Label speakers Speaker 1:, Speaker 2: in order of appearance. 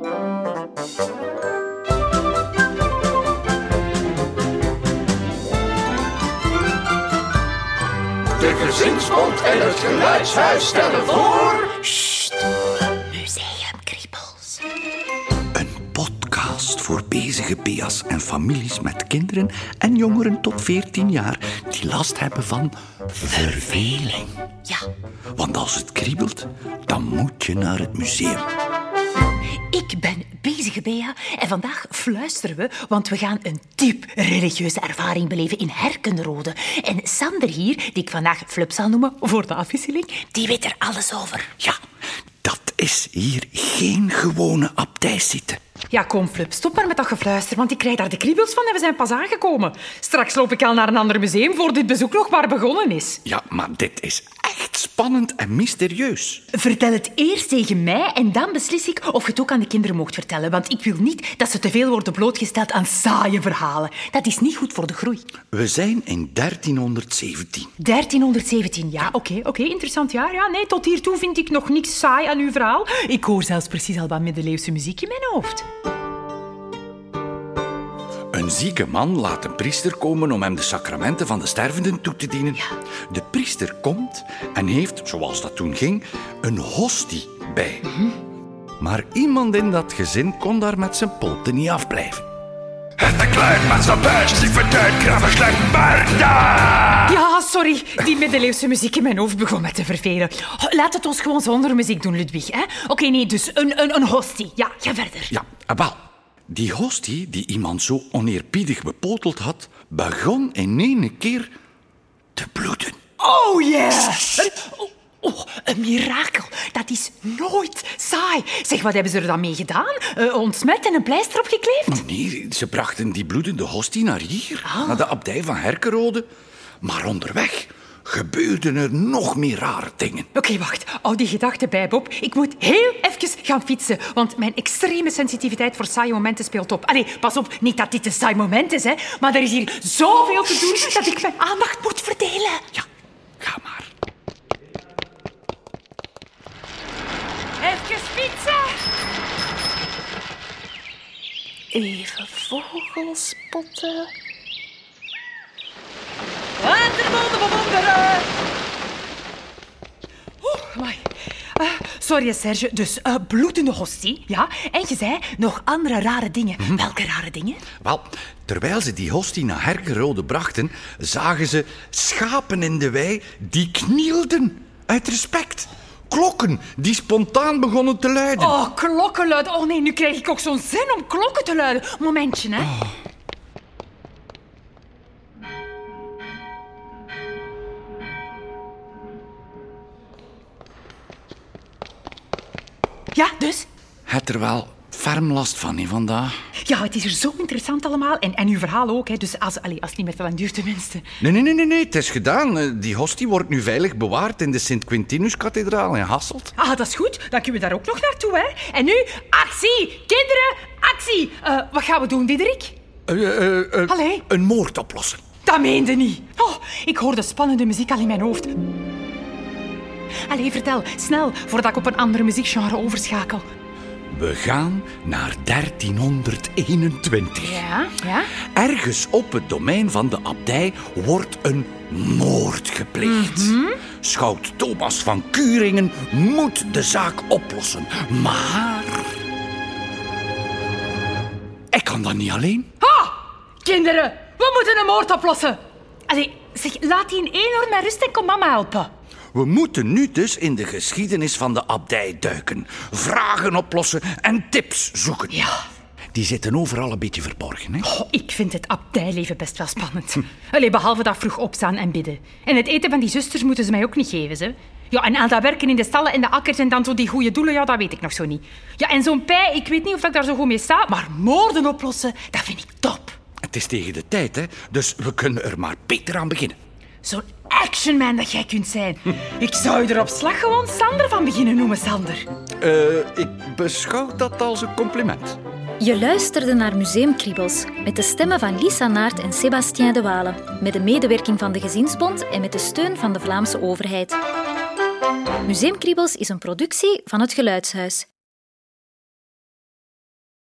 Speaker 1: De gezinsbond en het geluidshuis stellen voor...
Speaker 2: Museumkriebels.
Speaker 3: Een podcast voor bezige pea's en families met kinderen en jongeren tot 14 jaar die last hebben van verveling.
Speaker 2: Ja,
Speaker 3: Want als het kriebelt, dan moet je naar het museum.
Speaker 2: Ik ben bezige Bea en vandaag fluisteren we, want we gaan een diep religieuze ervaring beleven in Herkenrode. En Sander hier, die ik vandaag Flup zal noemen voor de afwisseling, die weet er alles over.
Speaker 3: Ja, dat is hier geen gewone abdijszitte.
Speaker 4: Ja, kom, Flip, stop maar met dat gefluister, want ik krijg daar de kriebels van en we zijn pas aangekomen. Straks loop ik al naar een ander museum voor dit bezoek nog maar begonnen is.
Speaker 3: Ja, maar dit is spannend en mysterieus.
Speaker 2: Vertel het eerst tegen mij en dan beslis ik of je het ook aan de kinderen mocht vertellen. Want ik wil niet dat ze te veel worden blootgesteld aan saaie verhalen. Dat is niet goed voor de groei.
Speaker 3: We zijn in 1317.
Speaker 2: 1317, ja.
Speaker 4: Oké, oké, interessant jaar. Ja, nee, tot hiertoe vind ik nog niks saai aan uw verhaal. Ik hoor zelfs precies al wat middeleeuwse muziek in mijn hoofd.
Speaker 3: Een zieke man laat een priester komen om hem de sacramenten van de stervenden toe te dienen. De priester komt en heeft, zoals dat toen ging, een hostie bij. Maar iemand in dat gezin kon daar met zijn poten niet afblijven.
Speaker 1: Het de klein met zijn buisjes die verduidt graven slecht Bertha.
Speaker 4: Ja, sorry. Die middeleeuwse muziek in mijn hoofd begon met te vervelen. Laat het ons gewoon zonder muziek doen, Ludwig. hè? Oké, nee, dus een, een, een hostie. Ja, ga verder.
Speaker 3: Ja, eh, wel. Die hostie, die iemand zo oneerbiedig bepoteld had, begon in één keer te bloeden.
Speaker 4: Oh, yeah. Oh, oh, een mirakel. Dat is nooit saai. Zeg, wat hebben ze er dan mee gedaan? Eh, ontsmet en een pleister opgekleefd?
Speaker 3: Nee, ze brachten die bloedende hostie naar hier, naar de abdij van Herkenrode. Maar onderweg gebeurden er nog meer rare dingen.
Speaker 4: Oké, wacht. Hou die gedachte bij, Bob. Ik moet heel even gaan fietsen, want mijn extreme sensitiviteit voor saaie momenten speelt op. Allee, pas op, niet dat dit een saai moment is, hè, maar er is hier zoveel te doen dat ik mijn aandacht moet verdelen.
Speaker 3: Ja, ga maar.
Speaker 4: Even fietsen.
Speaker 2: Even vogels spotten.
Speaker 4: Waterbonden bewonderen. Oeh, amai. Sorry, Serge. Dus eh, bloedende hostie, ja. En je zei nog andere rare dingen. Welke rare dingen?
Speaker 3: Wel, terwijl ze die hostie naar Herkenrode brachten, zagen ze schapen in de wei die knielden uit respect. Klokken die spontaan begonnen te luiden.
Speaker 4: Oh, klokken luiden. Oh nee, nu krijg ik ook zo'n zin om klokken te luiden. Momentje, hè. Ja, dus?
Speaker 3: Het er wel ferm last van, niet vandaag?
Speaker 4: Ja, het is er zo interessant allemaal. En, en uw verhaal ook, hè. Dus als, allee, als het niet meer te lang duurt, tenminste.
Speaker 3: Nee, nee, nee, nee, nee, het is gedaan. Eh, Die hostie wordt nu veilig bewaard in de Sint-Quintinus-kathedraal in Hasselt.
Speaker 4: Ah, dat is goed. Dan kunnen we daar ook nog naartoe, hè. En nu, actie! Kinderen, actie! Eh, wat gaan we doen, Diederik?
Speaker 3: Eh,
Speaker 4: Allee.
Speaker 3: Een moord oplossen.
Speaker 4: Dat meende niet. Oh, ik hoor de spannende muziek al in mijn hoofd. Allee, vertel, snel, voordat ik op een andere muziekgenre overschakel.
Speaker 3: We gaan naar 1321.
Speaker 4: Ja, ja.
Speaker 3: Ergens op het domein van de abdij wordt een moord gepleegd. Schout Thomas van Kuringen moet de zaak oplossen. Maar... Ik kan dat niet alleen.
Speaker 4: Ha! Kinderen, we moeten een moord oplossen. Allee, zeg, laat die één uur met rust en kom mama helpen.
Speaker 3: We moeten nu dus in de geschiedenis van de abdij duiken. Vragen oplossen en tips zoeken.
Speaker 4: Ja.
Speaker 3: Die zitten overal een beetje verborgen. Hè?
Speaker 4: Oh, ik vind het abdijleven best wel spannend. Allee, behalve dat vroeg opstaan en bidden. En het eten van die zusters moeten ze mij ook niet geven, ze. Ja, en al dat werken in de stallen en de akkers en dan zo die goede doelen, ja, dat weet ik nog zo niet. Ja, en zo'n pij, ik weet niet of ik daar zo goed mee sta, maar moorden oplossen, dat vind ik top.
Speaker 3: Het is tegen de tijd, hè? dus we kunnen er maar beter aan beginnen.
Speaker 4: Zo'n actionman dat jij kunt zijn. Ik zou je er op slag gewoon Sander van beginnen noemen, Sander.
Speaker 3: Eh, ik beschouw dat als een compliment.
Speaker 5: Je luisterde naar Museumkriebels met de stemmen van Lisa Naert en Sébastien de Walen, met de medewerking van de Gezinsbond en met de steun van de Vlaamse overheid. Museumkriebels is een productie van het Geluidshuis.